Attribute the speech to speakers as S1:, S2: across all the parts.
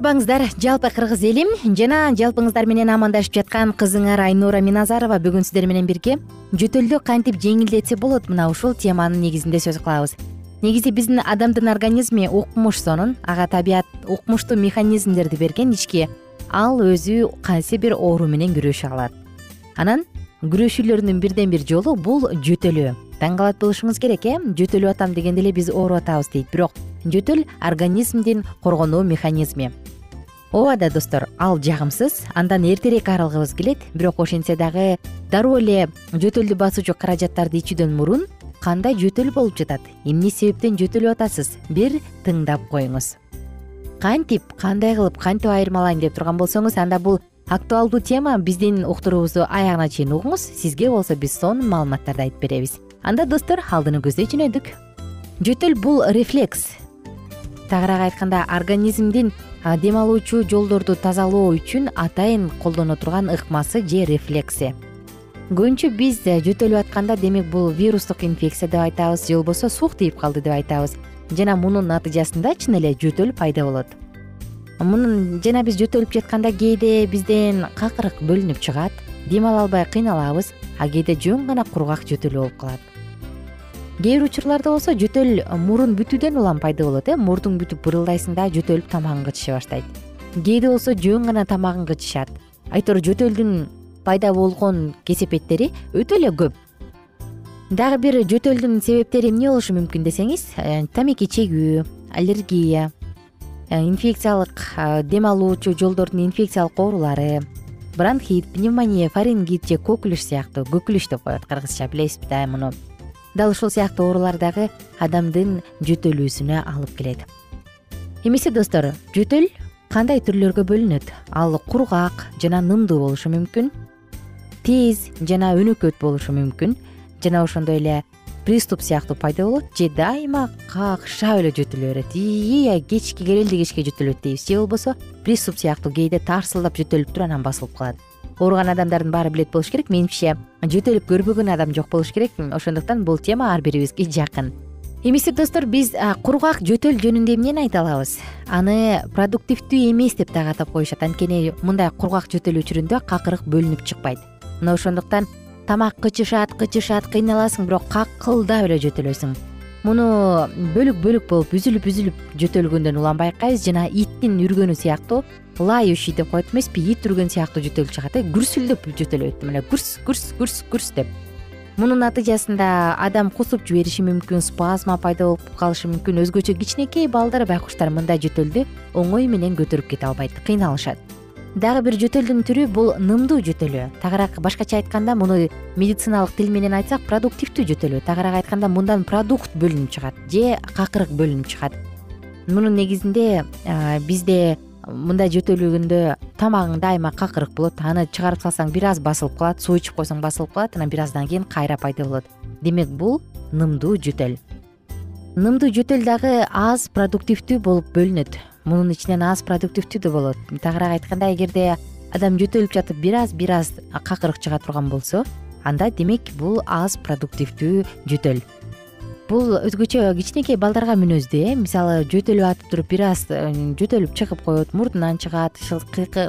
S1: жалпы кыргыз элим жана жалпыңыздар менен амандашып жаткан кызыңар айнура миназарова бүгүн сиздер менен бирге. Жөтөлдү кантип жеңилдетсе болот мына ушул теманын негизинде сөз кылабыз. Негизи биздин адамдын организми укмуш сонун ага табият укмуштуу механизмдерди берген ички ал өзү кайсы бир оору менен күрөшө алат. Анан күрөшүүлөрүнүн бирден бир жолу бул жөтөлөө таң калат болушуңуз керек э? Жөтөлүп атам дегенде эле биз ооруп атабыз дейт. Бирок жөтөл организмдин коргонуу механизми ооба да достор ал жагымсыз. Андан эртерээк арылгыбыз келет. Бирок ошентсе дагы дароо эле жөтөлдү басуучу каражаттарды ичүүдөн мурун кандай жөтөл болуп жатат? Эмне себептен жөтөлүп атасыз? Бир тыңдап коюңуз. Кантип кандай кылып кантип айырмалайм деп турган болсоңуз анда бул актуалдуу тема. Биздин уктуруубузду аягына чейин угуңуз. Сизге болсо биз сонун маалыматтарды айтып беребиз. Анда достор алдыны көздөй жөнөдүк жөтөл бул рефлекс. Тагыраак айтканда организмдин дем алуучу жолдорду тазалоо үчүн атайын колдоно турган ыкмасы же рефлекси. Көбүнчө биз жөтөлүп атканда демек бул вирустук инфекция деп айтабыз же болбосо суук тийип калды деп айтабыз. Жана мунун натыйжасында чын эле жөтөл пайда болот. Мунун жана биз жөтөлүп жатканда кээде бизден какырык бөлүнүп чыгат дем ала албай кыйналабыз а кээде жөн гана кургак жөтөлүү болуп калат кээ бир учурларда болсо жөтөл мурун бүтүүдөн улам пайда болот э? Мурдуң бүтүп бырылдайсың да жөтөлүп тамагың кычыша баштайт. Кээде болсо жөн гана тамагың кычышат. Айтор жөтөлдүн пайда болгон кесепеттери өтө эле көп. Дагы бир жөтөлдүн себептери эмне болушу мүмкүн десеңиз э, тамеки чегүү аллергия э, инфекциялык дем алуучу жолдордун инфекциялык оорулары бронхит пневмония фарингит же көкүлүш сыяктуу көкүлүш деп коет кыргызча билесизби да муну дал ушул сыяктуу оорулар дагы адамдын жөтөлүүсүнө алып келет. Эмесе достор жөтөл кандай түрлөргө бөлүнөт? Ал кургак жана нымдуу болушу мүмкүн тез жана өнөкөт болушу мүмкүн жана ошондой эле приступ сыяктуу пайда болот же дайыма какшап эле жөтөлө берет. Ии кечки керелди кечке жөтөлөт дейбиз же болбосо приступ сыяктуу кээде тарсылдап жөтөлүп туруп анан басылып калат ооруган адамдардын баары билет болуш керек. Менимче жөтөлүп көрбөгөн адам жок болуш керек. Ошондуктан бул тема ар бирибизге жакын. Эмесе достор биз кургак жөтөл жөнүндө эмнени айта алабыз? Аны продуктивдүү эмес деп дагы атап коюшат. Анткени мындай кургак жөтөл учурунда какырык бөлүнүп чыкпайт. Мына ошондуктан тамак кычышат кычышат кыйналасың бирок какылдап эле жөтөлөсүң. Муну бөлүк бөлүк болуп үзүлүп үзүлүп жөтөлгөндөн улам байкайбыз. Жана иттин үргөнү сыяктуу лающий деп коет эмеспи ит үргөн сыяктуу жөтөлүп чыгат э күрсүлдөп жөтөлөт мына гүрс гүрс гүрс гүрс деп. Мунун натыйжасында адам кусуп жибериши мүмкүн спазма пайда болуп калышы мүмкүн өзгөчө кичинекей балдар байкуштар мындай жөтөлдү оңой менен көтөрүп кете албайт кыйналышат. Дагы бир жөтөлдүн түрү бул нымдуу жөтөлү. Тагыраак башкача айтканда муну медициналык тил менен айтсак продуктивдүү жөтөлү. Тагыраак айтканда мындан продукт бөлүнүп чыгат же какырык бөлүнүп чыгат. Мунун негизинде бизде мындай жөтөлгөндө тамагың дайыма какырык болот. Аны чыгарып салсаң бир аз басылып калат суу ичип койсоң басылып калат анан бир аздан кийин кайра пайда болот. Демек бул нымдуу жөтөл. Нымдуу жөтөл дагы аз продуктивдүү болуп бөлүнөт. Мунун ичинен аз продуктивдүү да болот. Тагыраак айтканда эгерде адам жөтөлүп жатып бир аз бир аз какырык чыга турган болсо анда демек бул аз продуктивдүү жөтөл бул өзгөчө кичинекей балдарга мүнөздүү э. Мисалы жөтөлүп атып туруп бир аз э, жөтөлүп чыгып коет мурдунан чыгат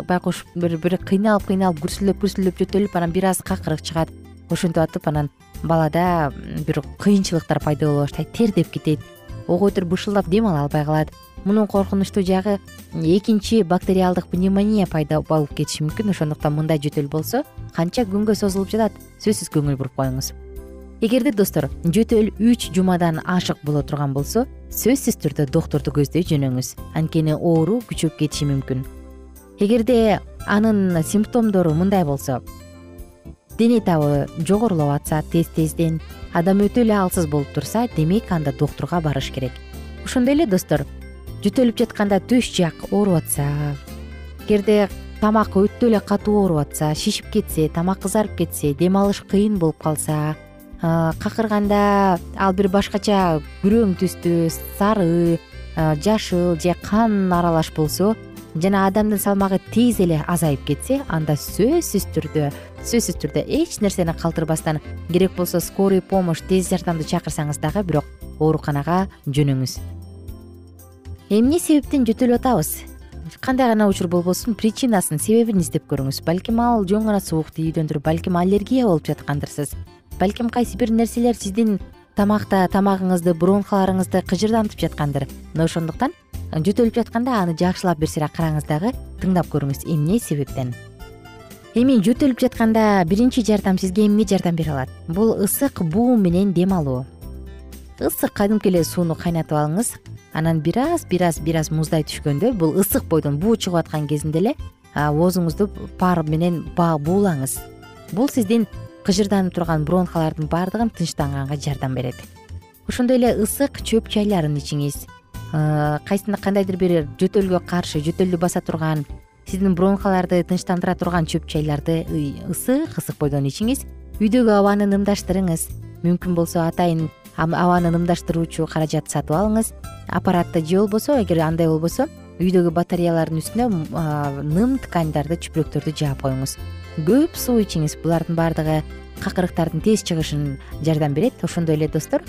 S1: байкуш бир бир кыйналып кыйналып күрсүлдөп күрсүлдөп жөтөлүп анан бир аз какырык чыгат ошентип атып анан балада бир кыйынчылыктар пайда боло баштайт тердеп кетет. Ок өтүр бышылдап дем ала албай калат мунун коркунучтуу жагы экинчи бактериалдык пневмония пайда болуп кетиши мүмкүн. Ошондуктан мындай жөтөл болсо канча күнгө созулуп жатат? Сөзсүз көңүл буруп коюңуз эгерде достор жөтөл үч жумадан ашык боло турган болсо сөзсүз түрдө доктурду көздөй жөнөңүз. Анткени оору күчөп кетиши мүмкүн. Эгерде анын симптомдору мындай болсо дене табы жогорулап атса тез тезден адам өтө эле алсыз болуп турса демек анда доктурга барыш керек. Ошондой эле достор жөтөлүп жатканда төш жак ооруп атса эгерде тамак өтө эле катуу ооруп атса шишип кетсе тамак кызарып кетсе дем алыш кыйын болуп калса какырганда ал бир башкача күрөң түстүү сары жашыл же кан аралаш болсо жана адамдын салмагы тез эле азайып кетсе анда сөзсүз түрдө сөзсүз түрдө эч нерсени калтырбастан керек болсо скорый помощь тез жардамды чакырсаңыз дагы бирок ооруканага жөнөңүз. Эмне себептен жөтөлүп атабыз? Кандай гана учур болбосун причинасын себебин издеп көрүңүз. Балким ал жөн гана суук тийүүдөндөр балким аллергия болуп жаткандырсыз балким кайсы бир нерселер сиздин тамакта тамагыңызды бронхаларыңызды кыжырдантып жаткандыр. Мына ошондуктан жөтөлүп жатканда аны жакшылап бир сыйра караңыз дагы тыңдап көрүңүз. Эмне себептен? Эми жөтөлүп жатканда биринчи жардам сизге эмне жардам бере алат? Бул ысык буу менен дем алуу. Ысык кадимки эле сууну кайнатып алыңыз. Анан бир аз бир аз бир аз муздай түшкөндө бул ысык бойдон буу чыгып аткан кезинде эле оозуңузду пар менен буулаңыз. Бул сиздин кыжырданып турган бронхалардын баардыгын тынчтанганга жардам берет. Ошондой эле ысык чөп чайларын ичиңиз. Кайсында кандайдыр бир жөтөлгө каршы жөтөлдү баса турган сиздин бронхаларды тынчтандыра турган чөп чайларды ысык ысык бойдон ичиңиз. Үйдөгү абаны нымдаштырыңыз мүмкүн болсо атайын абаны нымдаштыруучу каражат сатып алыңыз. Аппаратты же болбосо эгер андай болбосо үйдөгү батареялардын үстүнө ным тканьдарды чүпүрөктөрдү жаап коюңуз көп суу ичиңиз. Булардын баардыгы какырыктардын тез чыгышына жардам берет. Ошондой эле достор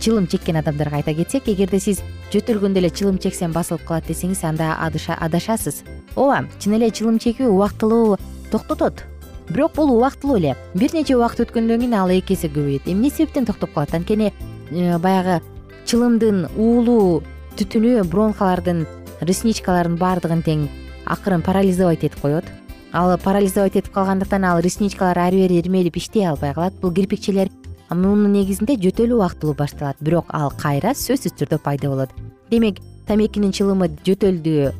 S1: чылым чеккен адамдарга айта кетсек эгерде сиз жөтөлгөндө эле чылым чексем басылып калат десеңиз анда адашасыз. Ооба чын эле чылым чегүү убактылуу токтотот. Бирок бул убактылуу эле. Бир нече убакыт өткөндөн кийин ал эки эсе көбөйөт. Эмне себептен токтоп калат? Анткени э, баягы чылымдын уулуу түтүнү бронхалардын ресничкалардын баардыгын тең акырын парализовать этип коет ал парализовать этип калгандыктан ал ресничкалар ары бери ирмелип иштей албай калат. Бул кирпикчелер мунун негизинде жөтөлүү убактылуу башталат. Бирок ал кайра сөзсүз түрдө пайда болот. Демек тамекинин чылымы жөтөлдү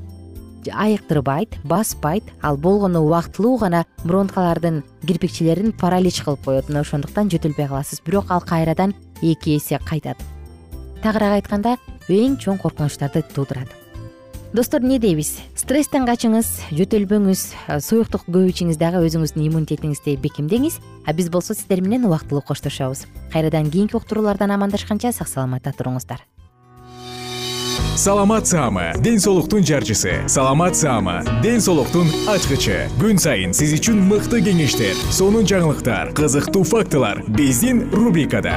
S1: айыктырбайт баспайт. Ал болгону убактылуу гана бронхалардын кирпикчелерин паралич кылып коет. Мына ошондуктан жөтөлбөй каласыз. Бирок ал кайрадан эки эсе кайтат. Тагыраак айтканда эң чоң коркунучтарды туудурат достор эмне дейбиз? Стресстен качыңыз жөтөлбөңүз суюктук көп ичиңиз дагы өзүңүздүн иммунитетиңизди бекемдеңиз. А биз болсо сиздер менен убактылуу коштошобуз. Кайрадан кийинки уктуруулардан амандашканча сак саламатта туруңуздар.
S2: Саламат саама ден соолуктун жарчысы. Саламат саама ден соолуктун ачкычы. Күн сайын сиз үчүн мыкты кеңештер сонун жаңылыктар кызыктуу фактылар. Биздин рубрикада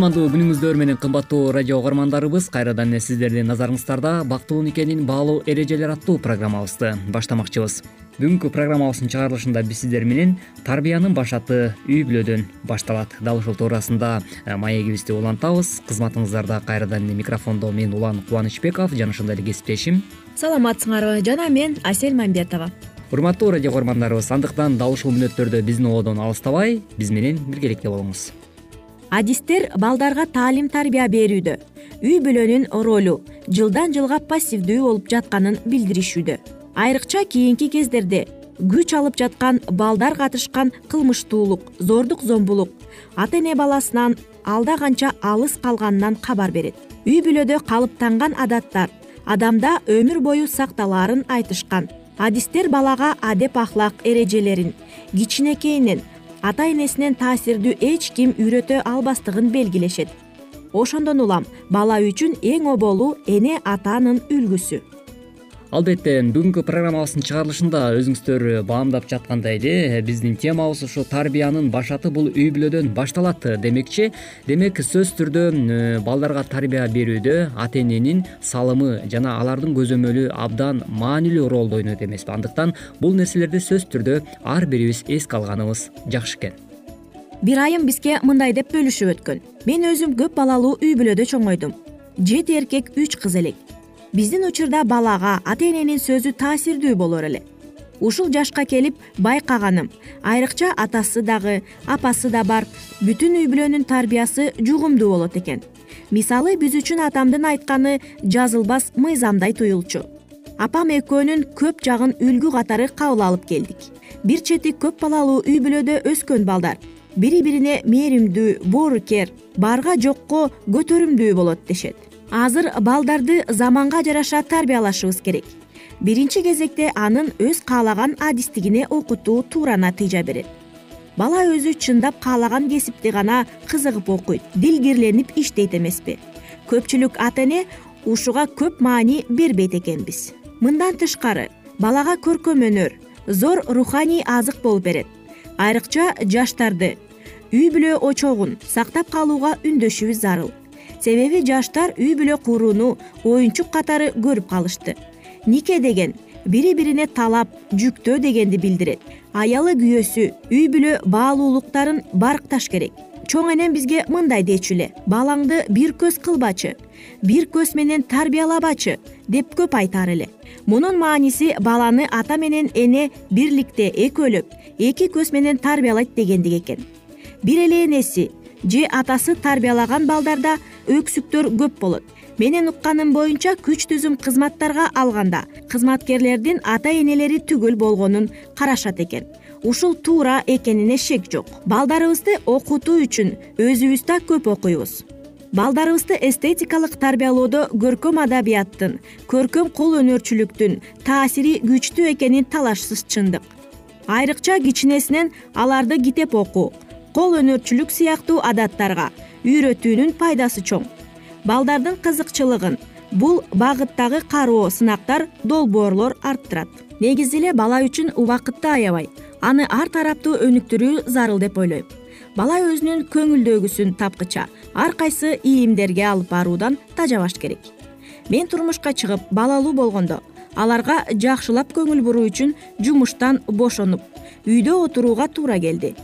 S3: кутмандуу күнүңүздөр менен кымбаттуу радио угармандарыбыз кайрадан эле сиздердин назарыңыздарда бактылуу никенин баалуу эрежелери аттуу программабызды баштамакчыбыз. Бүгүнкү программабыздын чыгарылышында биз сиздер менен тарбиянын башаты үй бүлөдөн башталат. Дал ушул туурасында э, маегибизди улантабыз. Кызматыңыздарда кайрадан эле микрофондо мен улан кубанычбеков жана ошондой эле кесиптешим.
S4: Саламатсыңарбы жана мен асель мамбетова.
S3: Урматтуу радио угармандарыбыз андыктан дал ушул мүнөттөрдө биздин ободон алыстабай биз менен биргеликте болуңуз
S4: адистер балдарга таалим тарбия берүүдө үй бүлөнүн ролу жылдан жылга пассивдүү болуп жатканын билдиришүүдө. Айрыкча кийинки кездерде күч алып жаткан балдар катышкан кылмыштуулук зордук зомбулук ата эне баласынан алда канча алыс калганынан кабар берет. Үй бүлөдө калыптанган адаттар адамда өмүр бою сакталаарын айтышкан. Адистер балага адеп ахлак эрежелерин кичинекейинен ата энесинен таасирдүү эч ким үйрөтө албастыгын белгилешет. Ошондон улам бала үчүн эң оболу эне атанын үлгүсү
S3: албетте бүгүнкү программабыздын чыгарылышында өзүңүздөр баамдап жаткандай эле биздин темабыз ушу тарбиянын башаты бул үй бүлөдөн башталат демекчи. Демек сөзсүз түрдө балдарга тарбия берүүдө ата эненин салымы жана алардын көзөмөлү абдан маанилүү ролду ойнойт эмеспи андыктан бул нерселерди сөзсүз түрдө ар бирибиз эске алганыбыз жакшы экен.
S4: Бир айым бизге мындай деп бөлүшүп өткөн. Мен өзүм көп балалуу үй бүлөдө чоңойдум. Жети эркек үч кыз элек биздин учурда балага ата эненин сөзү таасирдүү болор эле. Ушул жашка келип байкаганым. Айрыкча атасы дагы апасы да бар. Бүтүн үй бүлөнүн тарбиясы жугумдуу болот экен. Мисалы биз үчүн атамдын айтканы жазылбас мыйзамдай туюлчу. Апам экөөнүн көп жагын үлгү катары кабыл алып келдик. Бир чети көп балалуу үй бүлөдө өскөн балдар. Бири бирине мээримдүү боорукер барга жокко көтөрүмдүү болот дешет азыр балдарды заманга жараша тарбиялашыбыз керек. Биринчи кезекте анын өз каалаган адистигине окутуу туура натыйжа берет. Бала өзү чындап каалаган кесипти гана кызыгып окуйт дилгирленип иштейт эмеспи. Көпчүлүк ата эне ушуга көп маани бербейт экенбиз. Мындан тышкары балага көркөм өнөр зор руханий азык болуп берет. Айрыкча жаштарды үй бүлө очогун сактап калууга үндөшүбүз зарыл себеби жаштар үй бүлө курууну оюнчук катары көрүп калышты. Нике деген бири бирине талап жүктөө дегенди билдирет. Аялы күйөөсү үй бүлө баалуулуктарын баркташ керек. Чоң энем бизге мындай дечү эле. Балаңды бир көз кылбачы бир көз менен тарбиялабачы деп көп айтаар эле. Мунун мааниси баланы ата менен эне бирликте экөөлөп эки көз менен тарбиялайт дегендик экен. Бир эле энеси же атасы тарбиялаган балдарда өксүктөр көп болот. Менин укканым боюнча күч түзүм кызматтарга алганда кызматкерлердин ата энелери түгүл болгонун карашат экен. Ушул туура экенине шек жок. Балдарыбызды окутуу үчүн өзүбүз да көп окуйбуз. Балдарыбызды эстетикалык тарбиялоодо көркөм адабияттын көркөм кол өнөрчүлүктүн таасири күчтүү экени талашсыз чындык. Айрыкча кичинесинен аларды китеп окуу кол өнөрчүлүк сыяктуу адаттарга үйрөтүүнүн пайдасы чоң. Балдардын кызыкчылыгын бул багыттагы кароо сынактар долбоорлор арттырат. Негизи эле бала үчүн убакытты аябай аны ар тараптуу өнүктүрүү зарыл деп ойлойм. Бала өзүнүн көңүлдөгүсүн тапкыча ар кайсы ийимдерге алып баруудан тажабаш керек. Мен турмушка чыгып балалуу болгондо аларга жакшылап көңүл буруу үчүн жумуштан бошонуп үйдө отурууга туура келди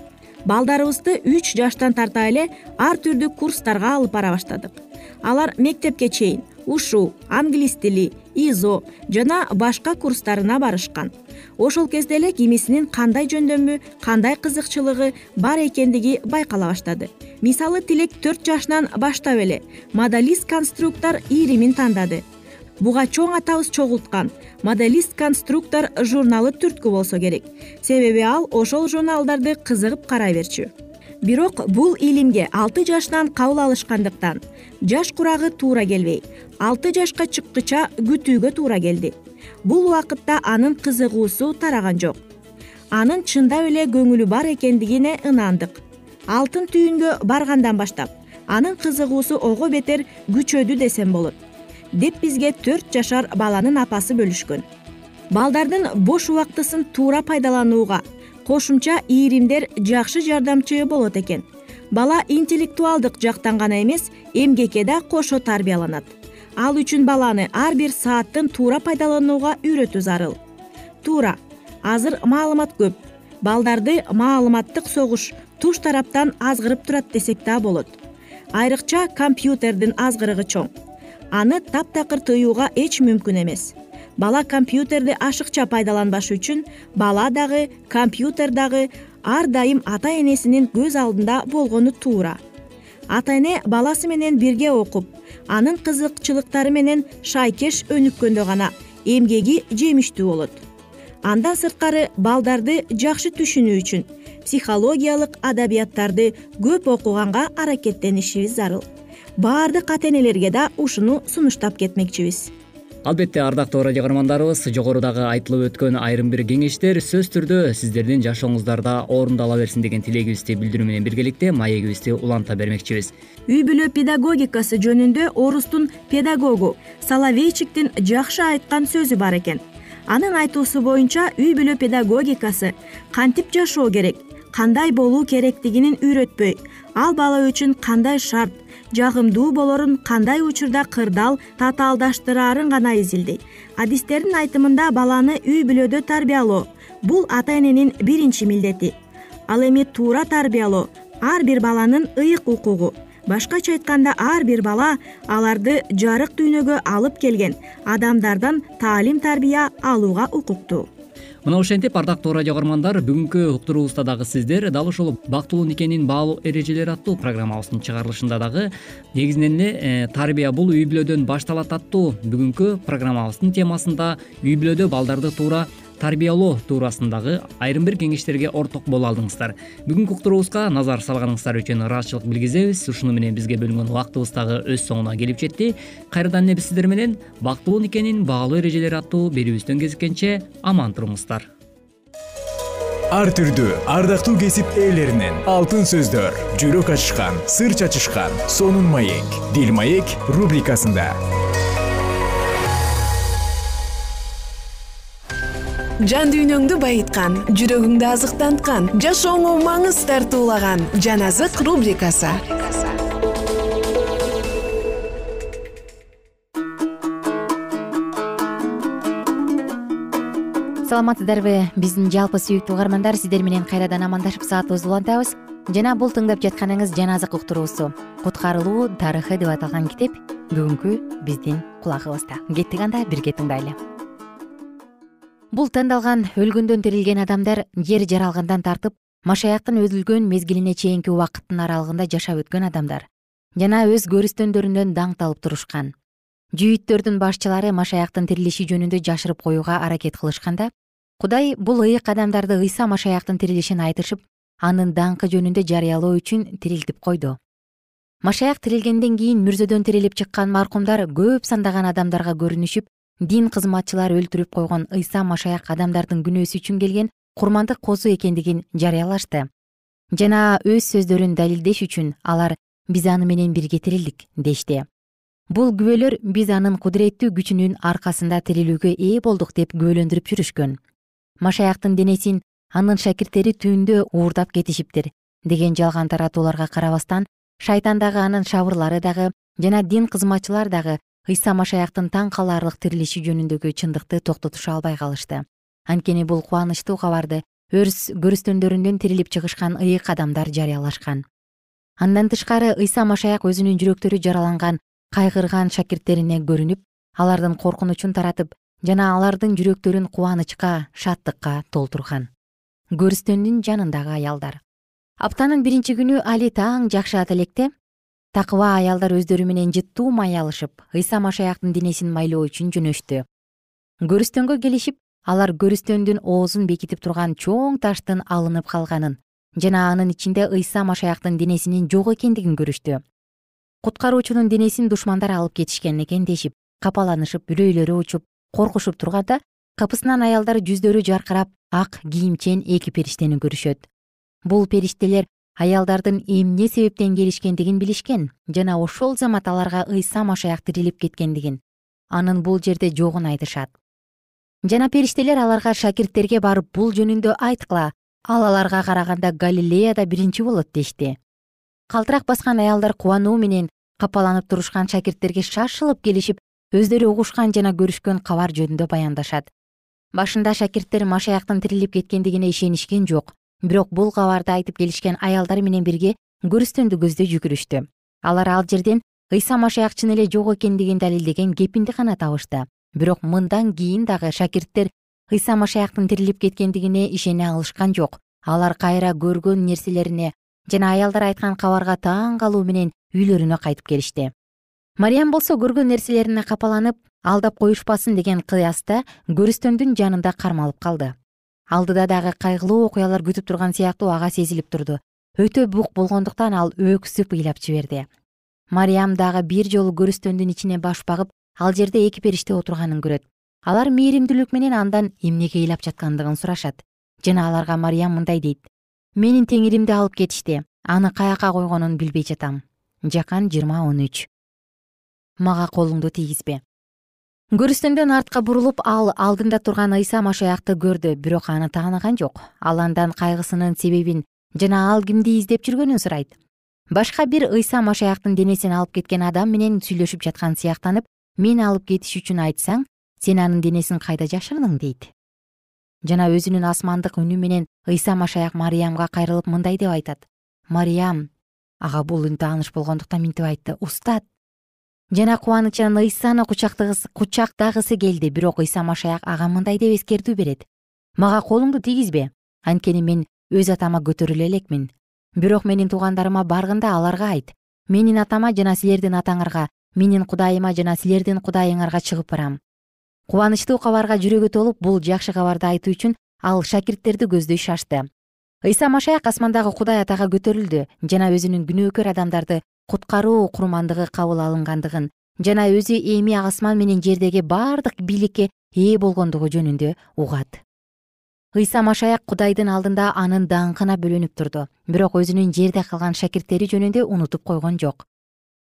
S4: балдарыбызды үч жаштан тарта эле ар түрдүү курстарга алып бара баштадык. Алар мектепке чейин ушу англис тили изо жана башка курстарына барышкан. Ошол кезде эле кимисинин кандай жөндөмү кандай кызыкчылыгы бар экендиги байкала баштады. Мисалы тилек төрт жашынан баштап эле модалист конструктор ийримин тандады буга чоң атабыз чогулткан. Моделист конструктор журналы түрткү болсо керек. Себеби ал ошол журналдарды кызыгып карай берчү. Бирок бул илимге алты жашынан кабыл алышкандыктан жаш курагы туура келбей. Алты жашка чыккыча күтүүгө туура келди. Бул убакытта анын кызыгуусу тараган жок. Анын чындап эле көңүлү бар экендигине ынандык. Алтын түйүнгө баргандан баштап анын кызыгуусу ого бетер күчөдү десем болот деп бизге төрт жашар баланын апасы бөлүшкөн. Балдардын бош убактысын туура пайдаланууга кошумча ийримдер жакшы жардамчы болот экен. Бала интеллектуалдык жактан гана эмес эмгекке да кошо тарбияланат. Ал үчүн баланы ар бир сааттын туура пайдаланууга үйрөтүү зарыл. Туура. Азыр маалымат көп. Балдарды маалыматтык согуш туш тараптан азгырып турат десек да болот. Айрыкча компьютердин азгырыгы чоң аны таптакыр тыюуга эч мүмкүн эмес. Бала компьютерди ашыкча пайдаланбашы үчүн бала дагы компьютер дагы ар дайым ата энесинин көз алдында болгону туура. Ата эне баласы менен бирге окуп анын кызыкчылыктары менен шайкеш өнүккөндө гана эмгеги жемиштүү болот. Андан сырткары балдарды жакшы түшүнүү үчүн психологиялык адабияттарды көп окуганга аракеттенишибиз зарыл баардык ата энелерге да ушуну сунуштап кетмекчибиз.
S3: Албетте ардактуу радио каармандарыбыз жогорудагы айтылып өткөн айрым бир кеңештер сөзсүз түрдө сиздердин жашооңуздарда орундала берсин деген тилегибизди билдирүү менен биргеликте маегибизди уланта бермекчибиз.
S4: Үй бүлө педагогикасы жөнүндө орустун педагогу соловейчиктин жакшы айткан сөзү бар экен. Анын айтуусу боюнча үй бүлө педагогикасы кантип жашоо керек кандай болуу керектигин үйрөтпөй ал бала үчүн кандай шарт жагымдуу болорун кандай учурда кырдаал татаалдаштыраарын гана изилдейт. Адистердин айтымында баланы үй бүлөдө тарбиялоо бул ата эненин биринчи милдети. Ал эми туура тарбиялоо ар бир баланын ыйык укугу. Башкача айтканда ар бир бала аларды жарык дүйнөгө алып келген адамдардан таалим тарбия алууга укуктуу
S3: мына ошентип ардактуу радио каармандар бүгүнкү уктуруубузда дагы сиздер дал ушул бактылуу никенин баалуу эрежелери аттуу программабыздын чыгарылышында дагы негизинен эле э, тарбия бул үй бүлөдөн башталат аттуу. Бүгүнкү программабыздын темасында үй бүлөдө балдарды туура тарбиялоо туурасындагы айрым бир кеңештерге орток боло алдыңыздар. Бүгүнкү уктуруубузга назар салганыңыздар үчүн ыраазычылык билгизебиз. Ушуну менен бизге бөлүнгөн убактыбыз дагы өз соңуна келип жетти. Кайрадан эле биз сиздер менен бактылуу никенин баалуу эрежелери аттуу берүүбүздөн кезиккенче аман туруңуздар.
S2: Ар түрдүү ардактуу кесип ээлеринен алтын сөздөр жүрөк ачышкан сыр чачышкан сонун маек дил маек рубрикасында
S5: жан дүйнөңдү байыткан жүрөгүңдү азыктанткан жашооңо маңыз тартуулаган жан азык рубрикасы.
S1: Саламатсыздарбы биздин жалпы сүйүктүү угармандар сиздер менен кайрадан амандашып саатыбызды улантабыз. Жана бул тыңдап жатканыңыз жан азык уктуруусу куткарылуу тарыхы деп аталган китеп бүгүнкү биздин кулагыбызда. Кеттик анда бирге тыңдайлы бул тандалган өлгөндөн тирилген адамдар жер жаралгандан тартып машаяктын өзүлгөн мезгилине чейинки убакыттын аралыгында жашап өткөн адамдар. Жана өз көрүстөндөрүнөн даңкталып турушкан. Жүйүттөрдүн башчылары машаяктын тирилиши жөнүндө жашырып коюуга аракет кылышканда кудай бул ыйык адамдарды ыйса машаяктын тирилишин айтышып анын даңкы жөнүндө жарыялоо үчүн тирилтип койду. Машаяк тирилгенден кийин мүрзөдөн тирилип чыккан маркумдар көп сандаган адамдарга көрүнүшүп дин кызматчылары өлтүрүп койгон ыйса машаяк адамдардын күнөөсү үчүн келген курмандык козу экендигин жарыялашты. Жана өз сөздөрүн далилдеш үчүн алар биз аны менен бирге тирилдик дешти. Бул күбөлөр биз анын кудуреттүү күчүнүн аркасында тирилүүгө ээ болдук деп күбөлөндүрүп жүрүшкөн. Машаяктын денесин анын шакирттери түндө уурдап кетишиптир деген жалган таратууларга карабастан шайтан дагы анын шабырлары дагы жана дин кызматчылар дагы ыйса машаяктын таң калаарлык тирилиши жөнүндөгү чындыкты токтотуша албай калышты. Анткени бул кубанычтуу кабарды өрс көрүстөндөрүндөн тирилип чыгышкан ыйык адамдар жарыялашкан. Андан тышкары ыйса машаяк өзүнүн жүрөктөрү жараланган кайгырган шакирттерине көрүнүп алардын коркунучун таратып жана алардын жүрөктөрүн кубанычка шаттыкка толтурган. Көрүстөндүн жанындагы аялдар. Аптанын биринчи күнү али таң жакшы ата электе такыба аялдар өздөрү менен жыттуу май алышып ыйса машаяктын денесин майлоо үчүн жөнөштү. Көрүстөнгө келишип алар көрүстөндүн оозун бекитип турган чоң таштын алынып калганын жана анын ичинде ыйса машаяктын денесинин жок экендигин көрүштү. Куткаруучунун денесин душмандар алып кетишкен экен дешип капаланышып үрөйлөрү учуп коркушуп турганда капысынан аялдар жүздөрү жаркырап ак кийимчен эки периштени көрүшөт. Бул периштелер аялдардын эмне себептен келишкендигин билишкен жана ошол замат аларга ыйса машаяк тирилип кеткендигин анын бул жерде жогун айтышат жана периштелер аларга шакирттерге барып бул жөнүндө айткыла ал аларга караганда галилеяда биринчи болот дешти. Калтырак баскан аялдар кубануу менен капаланып турушкан шакирттерге шашылып келишип өздөрү угушкан жана көрүшкөн кабар жөнүндө баяндашат. Башында шакирттер машаяктын тирилип кеткендигине ишенишкен жок бирок бул кабарды айтып келишкен аялдар менен бирге көрүстөндү көздөй жүгүрүштү. Алар ал жерден ыйса машаяк чын эле жок экендигин далилдеген кепинди гана табышты. Бирок мындан кийин дагы шакирттер ыйса машаяктын тирилип кеткендигине ишене алышкан жок. Алар кайра көргөн нерселерине жана аялдар айткан кабарга таң калуу менен үйлөрүнө кайтып келишти мариям болсо көргөн нерселерине капаланып алдап коюшпасын деген кыяста көрүстөндүн жанында кармалып калды алдыда дагы кайгылуу окуялар күтүп турган сыяктуу ага сезилип турду. Өтө бук болгондуктан ал өксүп ыйлап жиберди. Мариям дагы бир жолу көрүстөндүн ичине баш багып ал жерде эки периште отурганын көрөт. Алар мээримдүүлүк менен андан эмнеге ыйлап жаткандыгын сурашат. Жана аларга мариям мындай дейт. Менин теңиримди алып кетишти. Аны каяка койгонун билбей жатам. Жакан жыйырма он үч. Мага колуңду тийгизбе көрүстөндөн артка бурулуп ал алдында турган ыйса машаякты көрдү бирок аны тааныган жок. Ал андан кайгысынын себебин жана ал кимди издеп жүргөнүн сурайт. Башка бир ыйса машаяктын денесин алып кеткен адам менен сүйлөшүп жаткан сыяктанып мени алып кетиш үчүн айтсаң сен анын денесин кайда жашырдың? дейт. Жана өзүнүн асмандык үнү менен ыйса машаяк мариямга кайрылып мындай деп айтат. Мариям ага бул үн тааныш болгондуктан минтип айтты. Устат жана кубанычынан ыйсаны кучактагысы келди. Бирок ыйса машаяк ага мындай деп эскертүү берет. Мага колуңду тийгизбе. Анткени мен өз атама көтөрүлө элекмин. Бирок менин туугандарыма баргында аларга айт. Менин атама жана силердин атаңарга менин кудайыма жана силердин кудайыңарга чыгып барам. Кубанычтуу кабарга жүрөгү толуп бул жакшы кабарды айтуу үчүн ал шакирттерди көздөй шашты. Ыйса машаяк асмандагы кудай атага көтөрүлдү. Жана өзүнүн күнөөкөр адамдарды куткаруу курмандыгы кабыл алынгандыгын жана өзү эми асман менен жердеги баардык бийликке ээ болгондугу жөнүндө угат. Ыйса машаяк кудайдын алдында анын даңкына бөлөнүп турду бирок өзүнүн жерде калган шакирттери жөнүндө унутуп койгон жок.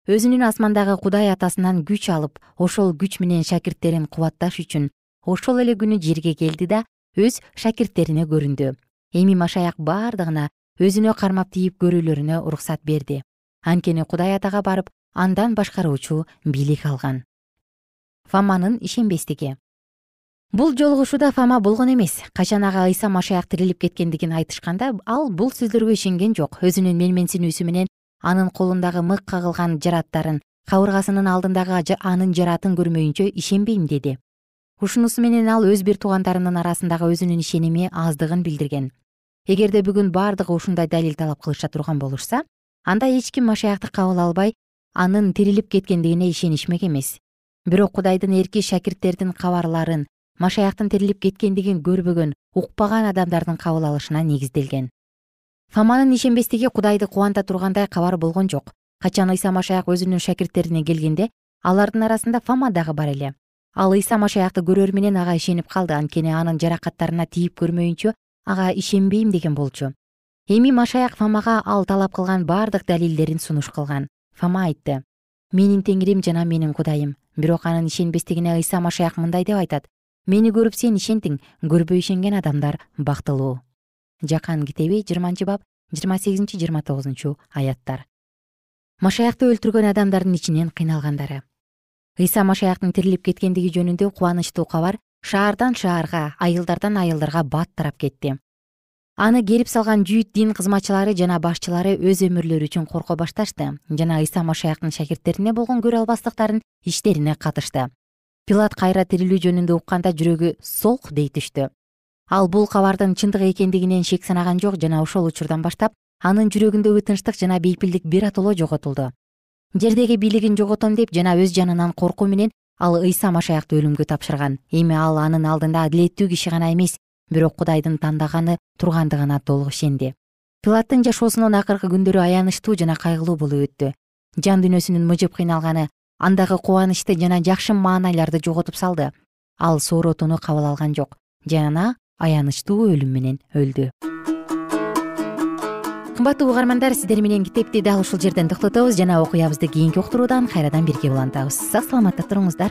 S1: Өзүнүн асмандагы кудай атасынан күч алып ошол күч менен шакирттерин кубатташ үчүн ошол эле күнү жерге келди да өз шакирттерине көрүндү. Эми машаяк бардыгына өзүнө кармап тийип көрүүлөрүнө уруксат берди анткени кудай атага барып андан башкаруучу бийлик алган. Фоманын ишенбестиги. Бул жолугушууда фома болгон эмес. Качан ага ыйса машаяк тирилип кеткендигин айтышканда ал бул сөздөргө ишенген жок. Өзүнүн менменсинүүсү менен анын колундагы мык кагылган жараттарын кабыргасынын алдындагы анын жаратын көрмөйүнчө ишенбейм деди. Ушунусу менен ал өз бир туугандарынын арасындагы өзүнүн ишеними аздыгын билдирген. Эгерде бүгүн баардыгы ушундай далил талап кылыша турган болушса анда эч ким машаякты кабыл албай анын тирилип кеткендигине ишенишмек эмес. Бирок кудайдын эрки шакирттердин кабарларын машаяктын тирилип кеткендигин көрбөгөн укпаган адамдардын кабыл алышына негизделген. Фоманын ишенбестиги кудайды кубанта тургандай кабар болгон жок. Качан ыйса машаяк өзүнүн шакирттерине келгенде алардын арасында фома дагы бар эле. Ал ыйса машаякты көрөр менен ага ишенип калды анткени анын жаракаттарына тийип көрмөйүнчө ага ишенбейм деген болчу эми машаяк фомага ал талап кылган баардык далилдерин сунуш кылган. Фома айтты. Менин теңирим жана менин кудайым. Бирок анын ишенбестигине ыйса машаяк мындай деп айтат. Мени көрүп сен ишендиң көрбөй ишенген адамдар бактылуу жакан китеби жыйырманчы бап жыйырма сегизинчи жыйырма тогузунчу аяттар. Машаякты өлтүргөн адамдардын ичинен кыйналгандары. Ыйса машаяктын тирилип кеткендиги жөнүндө кубанычтуу кабар шаардан шаарга айылдардан айылдарга бат тарап кетти аны керип салган жүйүт дин кызматчылары жана башчылары өз өмүрлөрү үчүн корко башташты. Жана ыйса машаяктын шакирттерине болгон көрө албастыктарын иштерине катышты. Пилат кайра тирилүү жөнүндө укканда жүрөгү солк дей түштү. Ал бул кабардын чындык экендигинен шек санаган жок жана ошол учурдан баштап анын жүрөгүндөгү тынчтык жана бейпилдик биротоло жоготулду. Жердеги бийлигин жоготом деп жана өз жанынан коркуу менен ал ыйса машаякты өлүмгө тапшырган. Эми ал анын алдында адилеттүү киши гана эмес бирок кудайдын тандаганы тургандыгына толук ишенди. Пилаттын жашоосунун акыркы күндөрү аянычтуу жана кайгылуу болуп өттү. Жан дүйнөсүнүн мыжып кыйналганы андагы кубанычты жана жакшы маанайларды жоготуп салды. Ал сооротууну кабыл алган жок жана аянычтуу өлүм менен өлдү. Кымбаттуу угармандар сиздер менен китепти дал ушул жерден токтотобуз жана окуябызды кийинки уктуруудан кайрадан бирге улантабыз сак саламатта туруңуздар